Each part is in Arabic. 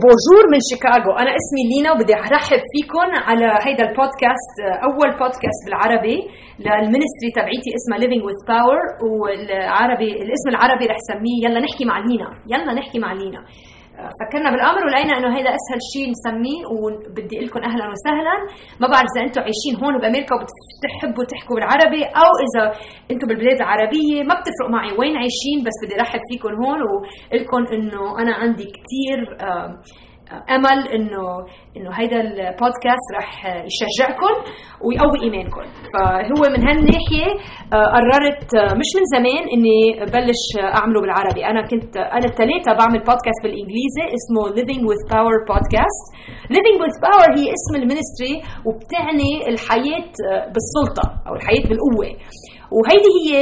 bonjour من شيكاغو. أنا اسمي لينا وبدي أرحب فيكم على هيدا البودكاست أول بودكاست بالعربي لل ministry تبعيتي اسمها Living with Power والعربي الاسم العربي رح سميه. يلا نحكي مع لينا. يلا نحكي مع لينا. فكرنا بالأمر ولقينا إنه هذا أسهل شيء نسميه وبدي أقول لكم أهلا وسهلا. ما بعرف إذا أنتم عايشين هون بأمريكا وبتحبوا تحكوا بالعربي أو إذا أنتم بالبلاد العربية ما بتفرق معي وين عايشين بس بدي أرحب فيكم هون واقول لكم إنه أنا عندي كثير أمل انه إنه هيدا البودكاست رح يشجعكم ويقوي إيمانكم. فهو من هالناحية آه، قررت آه، مش من زمان إني بلش أعمله بالعربي. أنا كنت أنا الثلاثه بعمل بودكاست بالإنجليزي اسمه Living with Power بودكاست Living with Power هي اسم المينستري وبتعني الحياة آه، بالسلطة أو الحياة بالقوة. وهيدي هي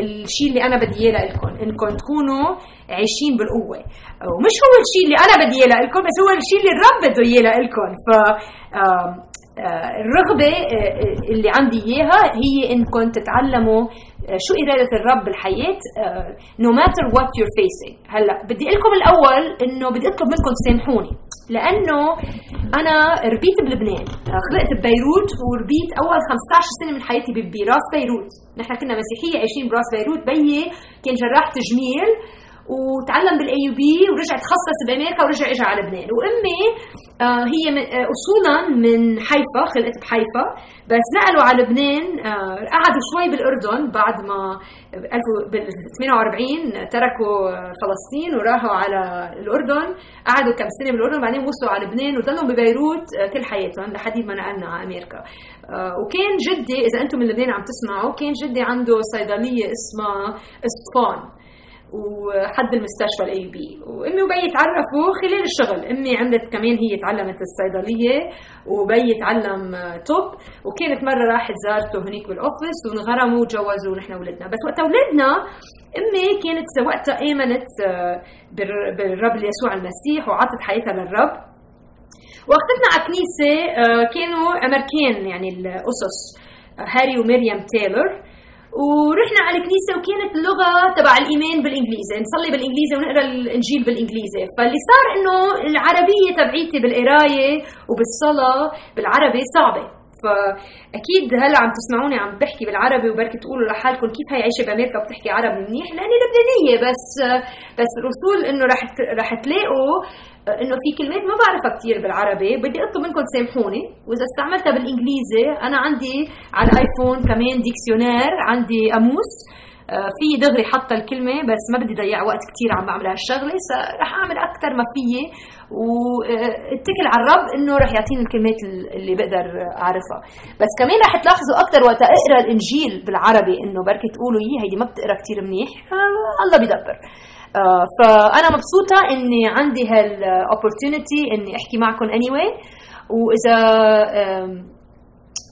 الشيء اللي أنا بدي إياه لكم إنكم تكونوا عايشين بالقوة. ومش هو الشيء اللي أنا بدي إياه لكم بس هو الشيء اللي الرب بده إياه لكم ف الرغبة اللي عندي إياها هي إنكم تتعلموا شو إرادة الرب بالحياة no matter what you're facing. هلأ بدي لكم الأول إنه بدي أطلب منكم تسامحوني. لأنه أنا ربيت بلبنان خلقت ببيروت وربيت أول 15 سنة من حياتي براس بيروت. نحن كنا مسيحية عايشين براس بيروت بيي كان جراح تجميل وتعلم بال AUB ورجع تخصص بأمريكا ورجع اجى على لبنان. وأمي آه هي آه أصولها من حيفا خلقت بحيفا بس نقلوا على لبنان آه قعدوا شوي بالأردن بعد ما بال 48 تركوا فلسطين وراحوا على الأردن. قعدوا كم سنة بالأردن بعدين وصلوا على لبنان وضلوا ببيروت كل حياتهم لحد ما نقلنا على أمريكا. وكان جدي إذا أنتم من لبنان عم تسمعوا كان جدي عنده صيدلية اسمها اسطفان وحد المستشفى ال AUB وأمي وبيي تعرفوا خلال الشغل. أمي عملت كمان هي تعلمت الصيدلية وبيي تعلم طب وكانت مرة راحت زارته هنيك بال office وانغرموا وتجوزوا ونحن ولدنا. بس وقتها ولدنا أمي كانت وقتها آمنت آه، بالرب يسوع المسيح وعطت حياتها للرب. واخذتنا على كنيسه آه، كانوا أمريكان يعني القسس هاري ومريم تايلور. ورحنا على الكنيسة وكانت اللغة تبع الإيمان بالإنجليزي. نصلي بالإنجليزي ونقرأ الإنجيل بالإنجليزي. فاللي صار إنه العربية تبعيتي بالقراية وبالصلاة بالعربي صعبة. فأكيد هلا عم تسمعوني عم بحكي بالعربي وبركي تقولوا لحالكم كيف هي عايشه بامريكا وبتحكي عربي منيح لأني لبنانية بس بس الرسول إنه رح رح تلاقوا إنه في كلمات ما بعرفها كثير بالعربي بدي أطلب منكم تسامحوني وإذا استعملتها بالإنجليزي أنا عندي على ال iPhone كمان dictionnaire عندي قاموس في دغري حاطه الكلمة بس ما بدي ضيع وقت كثير عم بعمل هالشغله رح أعمل أكثر ما فيي. واتكل على الرب إنه رح يعطيني الكلمات اللي بقدر أعرفها. بس كمان رح تلاحظوا أكثر وقت أقرأ الإنجيل بالعربي إنه بركي تقولوا يي هيدي ما بتقرأ كثير منيح. آه، الله بيدبر. آه، فأنا مبسوطة إني عندي هال opportunity إني أحكي معكم اني anyway. وإذا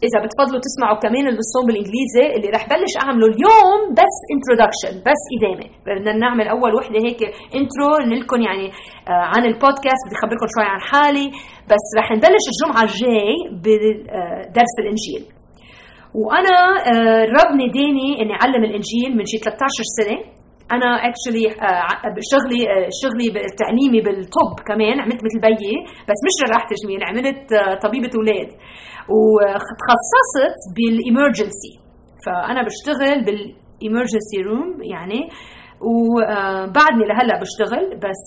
إذا بتفضلوا تسمعوا كمان ال show بالانجليزي اللي رح بلش أعمله اليوم بس introduction بس إدامة. بدنا نعمل أول وحدة هيك intro لكم يعني آه عن البودكاست بدي اخبركم شوي عن حالي بس رح نبلش الجمعة الجاي بدرس الإنجيل. وأنا آه الرب ناداني إني أعلم الإنجيل من شي 13 سنة. أنا actually آه، شغلي آه، شغلي تعليمي بالطب كمان عملت مثل بيي بس مش جراح تجميل عملت آه، طبيبة أولاد. وتخصصت بال emergency. فأنا بشتغل بال emergency room يعني وبعدني لهلأ بشتغل بس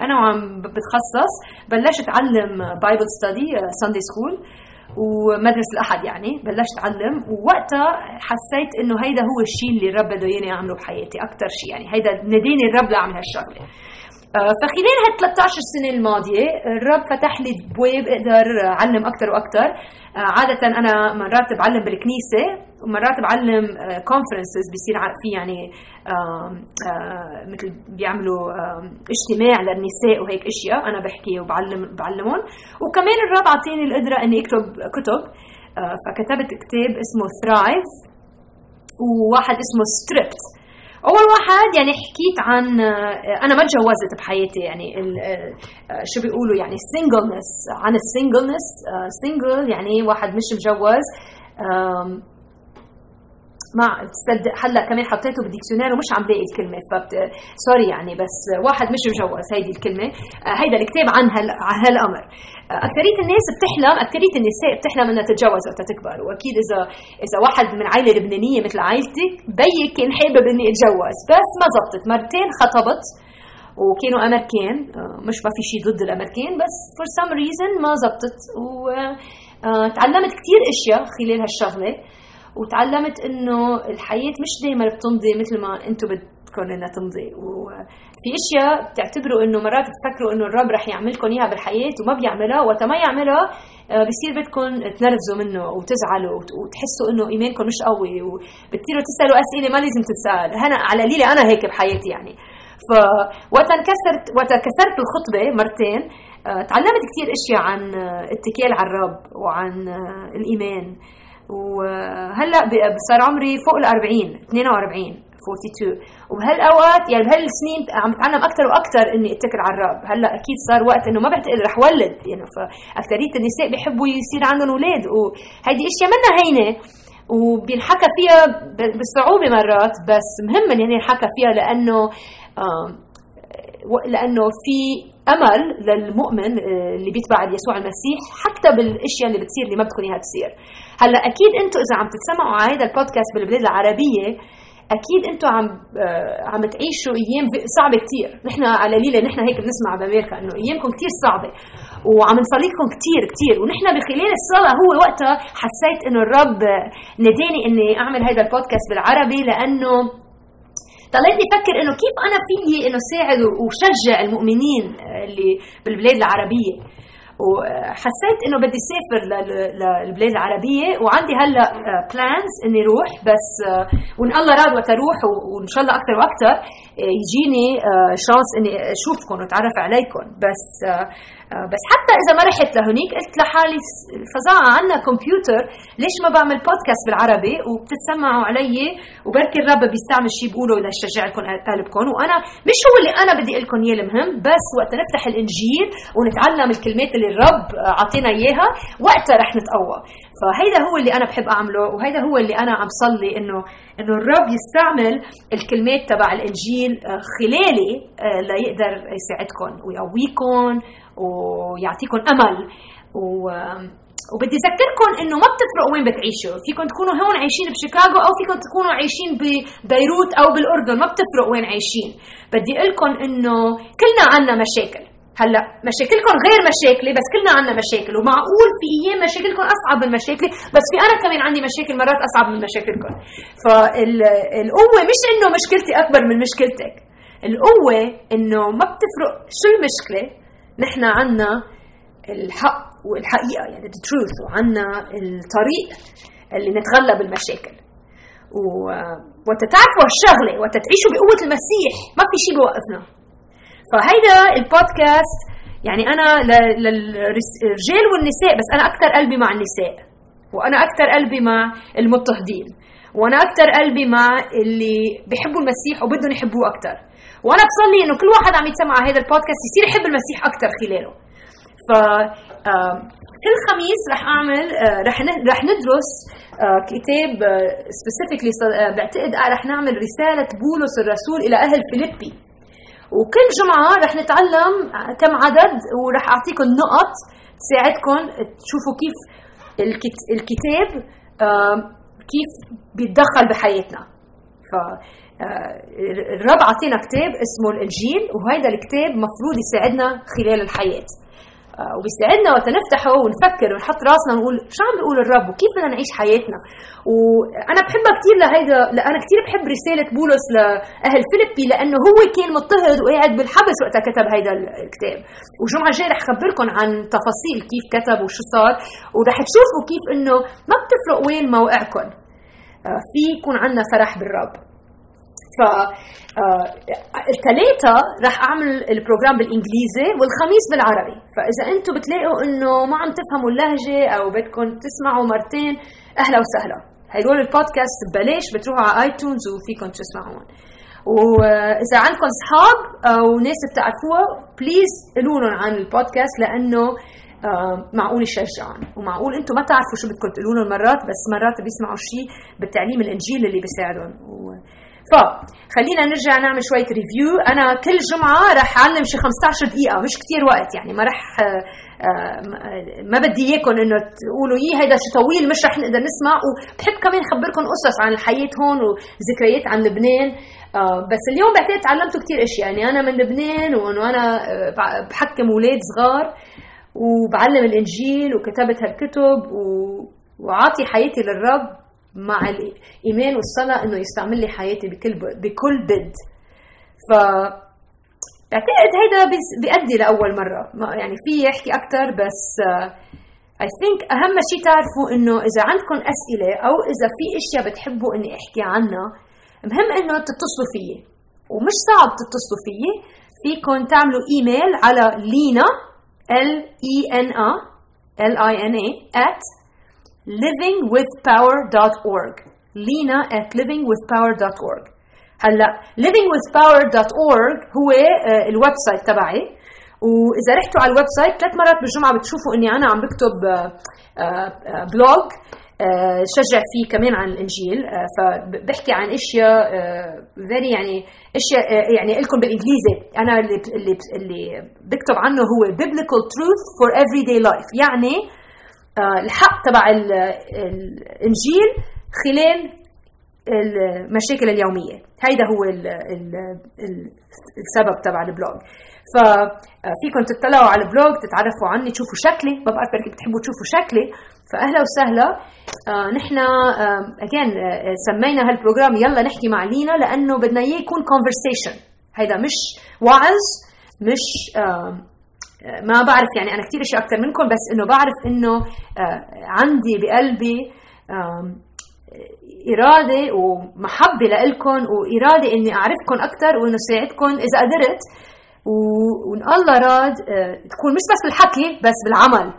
أنا وعم بتخصص بلشت أتعلم Bible study Sunday school ومدرسة الأحد يعني بلشت أتعلم ووقتها حسيت إنه هيدا هو الشيء اللي الرب بده إياني أعمله بحياتي أكثر شيء يعني. هيدا ناديني الرب لأعمل هالشغلة. آه، فخلال هال 13 سنة الماضية الرب فتح لي بواب إقدر أعلم أكثر وأكثر آه، عادة أنا مرات بعلم بالكنيسة. ومرات بعلم كونفرنسز آه، بيصير في يعني مثل بيعملوا اجتماع للنساء وهيك أشياء أنا بحكي وبعلم بعلمهم. وكمان الرب اعطيني القدرة إني أكتب كتب فكتبت كتاب اسمه Thrive وواحد اسمه Stripped أول واحد يعني حكيت عن أنا ما تجوزت بحياتي يعني شو بيقولوا يعني singleness عن ال singleness single يعني واحد مش مجوز ما تصدق هلا كمان حطيته بال dictionnaire ومش عم لاقي الكلمة. فبت... sorry يعني بس واحد مش مجوز هيدي الكلمة. آه، هيدا الكتاب عن هال... عن هالأمر. آه، أكثرية الناس بتحلم أكثرية النساء بتحلم إنها تتجوز وقت تكبر. وأكيد إذا إذا واحد من عائلة لبنانية مثل عائلتك بيي كان حابب إني أتجوز بس ما زبطت. مرتين خطبت وكانوا أمريكان. آه، مش ما في شيء ضد الأمريكان بس for some reason ما زبطت. وتعلمت كثير أشياء خلال هالشغلة. وتعلمت إنه الحياة مش دائما بتمضي مثل ما أنتم بدكم إنها تمضي. وفي أشياء بتعتبروا إنه مرات بتفكروا إنه الرب رح يعملكم إياها بالحياة وما بيعملها وقت ما يعملها آه، بصير بدكم تنرفزوا منه وتزعلوا وتحسوا إنه إيمانكم مش قوي وبتصيروا تسألوا أسئلة ما لازم تتسأل. أنا على قليله أنا هيك بحياتي يعني. فوقت انكسرت وقت كسرت الخطبة مرتين آه، تعلمت كثير أشياء عن اتكال على الرب وعن آه، الإيمان. وهلأ صار عمري فوق ال 40 42 42 وبهالأوقات يعني بهالسنين عم بتعلم أكثر وأكثر إني أتكل على الرب هلأ أكيد صار وقت إنه ما بعتقد رح ولد يعني فاكثريه النساء بيحبوا يصير عندهم أولاد. وهيدي إشياء منا هينة وبينحكى فيها بصعوبة مرات بس مهم إن ينحكى فيها لأنه لأنه في أمل للمؤمن آه، اللي بيتبع يسوع المسيح حتى بالأشياء اللي بتصير اللي ما بدكم إياها تصير هلأ أكيد أنتم إذا عم تسمعوا على هذا البودكاست بالبلاد العربية أكيد أنتم عم آه، عم تعيشوا أيام صعبة كثير نحن على ليلة نحن هيك بنسمع بأمريكا إنه أيامكم كثير صعبة وعم نصلي لكم كثير كثير ونحن بخلال الصلاة هو وقتها حسيت إنه الرب ناداني إني أعمل هذا البودكاست بالعربي لأنه ضليتني أفكر إنه كيف أنا فيي إنه ساعد وشجع المؤمنين اللي بالبلاد العربية. وحسيت إنه بدي أسافر للبلاد العربية وعندي هلأ plans إني أروح بس وإن الله راد وقت أروح وإن شاء الله أكثر وأكثر. يجيني chance إني أشوفكم وأتعرف عليكم. بس آه، بس حتى إذا ما رحت لهونيك قلت لحالي الفظاعه عندنا كمبيوتر ليش ما بعمل بودكاست بالعربي؟ وبتتسمعوا علي وبركي الرب بيستعمل شيء بقوله ليشجع لكم قلبكم. وأنا مش هو اللي أنا بدي لكم إياه المهم بس وقت نفتح الإنجيل ونتعلم الكلمات اللي الرب عطينا إياها وقتها رح نتقوى. فهيدا هو اللي أنا بحب أعمله وهيدا هو اللي أنا عم صلي إنه إنه الرب يستعمل الكلمات تبع الإنجيل آه، خلالي آه، ليقدر يساعدكم ويقويكم ويعطيكم أمل. و وبدي أذكركم إنه ما بتفرق وين بتعيشوا، فيكم تكونوا هون عايشين بشيكاغو أو فيكم تكونوا عايشين ببيروت أو بالأردن، ما بتفرق وين عايشين، بدي أقول لكم إنه كلنا عنا مشاكل، هلا مشاكلكم غير مشاكلي بس كلنا عنا مشاكل ومعقول في أيام مشاكلكم أصعب من مشاكلي بس في أنا كمان عندي مشاكل مرات أصعب من مشاكلكم. فالقوه مش إنه مشكلتي أكبر من مشكلتك القوة إنه ما بتفرق شو المشكلة نحن عنا الحق والحقيقة يعني the truth وعنا الطريق اللي نتغلب المشاكل. وتتعرفوا هالشغلة وتتعيشوا بقوة المسيح ما في شيء بيوقفنا. فهيدا البودكاست يعني أنا للرجال والنساء بس أنا أكثر قلبي مع النساء وأنا أكثر قلبي مع المضطهدين وأنا أكثر قلبي مع اللي بيحبوا المسيح وبدهم يحبوه أكثر وأنا بصلي إنه كل واحد عم يتسمع هذا البودكاست يصير يحب المسيح أكثر خلاله. ف كل خميس رح أعمل آه، رح رح ندرس آه، كتاب specifically آه، بعتقد رح نعمل رسالة بولس الرسول إلى أهل فيليبي. وكل جمعة رح نتعلم كم عدد ورح أعطيكم نقط تساعدكم تشوفوا كيف الكتاب كيف بيتدخل بحياتنا. ف الرب عطينا كتاب اسمه الإنجيل وهذا الكتاب مفروض يساعدنا خلال الحياة. آه، وبيساعدنا وقت نفتحه ونفكر ونحط راسنا ونقول شو عم بيقول الرب وكيف بدنا نعيش حياتنا. وأنا بحبها كثير لهيدا أنا كثير بحب رسالة بولس لأهل فيليبي لأنه هو كان مضطهد وقاعد بالحبس وقتها كتب هيدا الكتاب. والجمعه الجايه رح خبركم عن تفاصيل كيف كتب وشو صار. ورح تشوفوا كيف إنه ما بتفرق وين موقعكم آه، في يكون عندنا فرح بالرب. ف آه، الثلاثة رح أعمل ال program بالإنجليزي والخميس بالعربي. فإذا أنتم بتلاقوا إنه ما عم تفهموا اللهجة أو بدكم تسمعوا مرتين أهلا وسهلا. هدول البودكاست ببلاش بتروحوا على iTunes وفيكم تسمعون. وإذا عندكم أصحاب أو ناس بتعرفوها please قولوا لهم عن البودكاست لأنه آه، معقول يشجعهم. ومعقول أنتم ما تعرفوا شو بدكم تقولوا لهم مرات بس مرات بيسمعوا شيء بالتعليم الإنجيل اللي بيساعدهم. فخلينا نرجع نعمل شوية review أنا كل جمعة رح أعلم شي 15 دقيقة مش كتير وقت يعني ما رح آه، آه، ما بدي إياكم إنه تقولوا يي هيدا شي طويل مش رح نقدر نسمع. وبحب كمان خبركم قصص عن الحياة هون وذكريات عن لبنان. آه، بس اليوم بعتقد تعلمتوا كتير اشياء يعني أنا من لبنان وإنه أنا بحكم أولاد صغار وبعلم الإنجيل وكتبت هالكتب وعاطي حياتي للرب. مع الايمان والصلاة إنه يستعمل لي حياتي بكل بكل بد ف بعتقد هيدا بيأدي لأول مرة. يعني في يحكي أكثر بس اي uh, ثينك أهم شيء تعرفوا إنه إذا عندكم أسئلة أو إذا في أشياء بتحبوا إني أحكي عنها مهم إنه تتصلوا فيي. ومش صعب تتصلوا فيي. فيكم تعملوا إيميل على لينا L E N A L I N A at livingwithpower.org لينا at livingwithpower.org هلا livingwithpower.org هو آه، ال website تبعي. وإذا رحتوا على ال website ثلاث مرات بالجمعة بتشوفوا إني أنا عم بكتب blog آه، آه، شجع فيه كمان عن الإنجيل. فبحكي عن إشياء very يعني إشياء يعني لكم بالإنجليزي. أنا اللي اللي بكتب عنه هو biblical truth for everyday life. يعني الحق تبع الإنجيل خلال المشاكل اليومية. هيدا هو السبب تبع ال blog. ففيكم آه، تطلعوا على ال blog تتعرفوا عني تشوفوا شكلي. ما بعرف بركي بتحبوا تشوفوا شكلي. فأهلا وسهلا. آه نحن آه again آه سمينا هال program يلا نحكي مع لينا لأنه بدنا إياه يكون conversation هيدا مش وعظ مش آه ما بعرف يعني أنا كثير أشياء أكثر منكم بس إنه بعرف إنه آه، عندي بقلبي إرادة ومحبة لإلكم وإرادة إني أعرفكم أكثر وإنه ساعدكم إذا قدرت. وإن الله راد آه، تكون مش بس بالحكي بس بالعمل.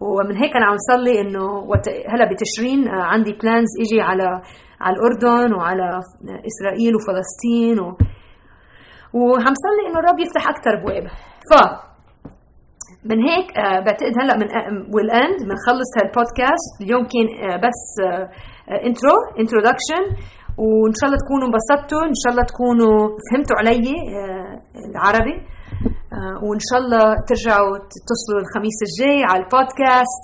ومن هيك أنا عم صلي إنه هلا بتشرين آه، عندي plans إجي على على الأردن وعلى إسرائيل وفلسطين و وعم صلي إنه الرب يفتح أكثر أبواب ف من هيك آه بعتقد هلأ من we'll end بنخلص هالبودكاست اليوم كان آه بس intro introduction وإن شاء الله تكونوا انبسطتوا إن شاء الله تكونوا فهمتوا علي آه، العربي. آه، وإن شاء الله ترجعوا تتصلوا الخميس الجاي على البودكاست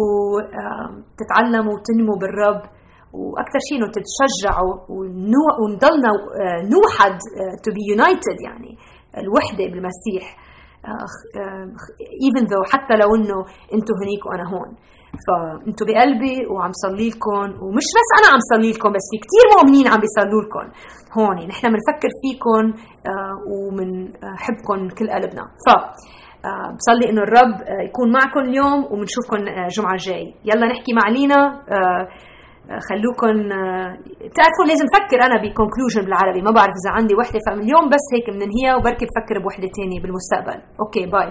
وتتعلموا وتنموا بالرب. وأكثر شيء إنه تتشجعوا ونضلنا آه، نوحد to be united يعني الوحدة بالمسيح. Even though حتى لو إنه أنتم هنيك وأنا هون. فانتوا بقلبي وعم صلي لكم ومش بس أنا عم صلي لكم بس في كثير مؤمنين عم بيصلوا لكم. هون نحن بنفكر فيكم آه، وبنحبكم كل قلبنا. ف آه، بصلي إنه الرب آه، يكون معكم اليوم وبنشوفكم الجمعه الجاي. يلا نحكي مع لينا خلوكم تعرفوا لازم أفكر أنا ب conclusion بالعربي ما بعرف إذا عندي وحدة فمن اليوم بس هيك بننهيها وبركي بفكر بوحدة ثانية بالمستقبل. okay bye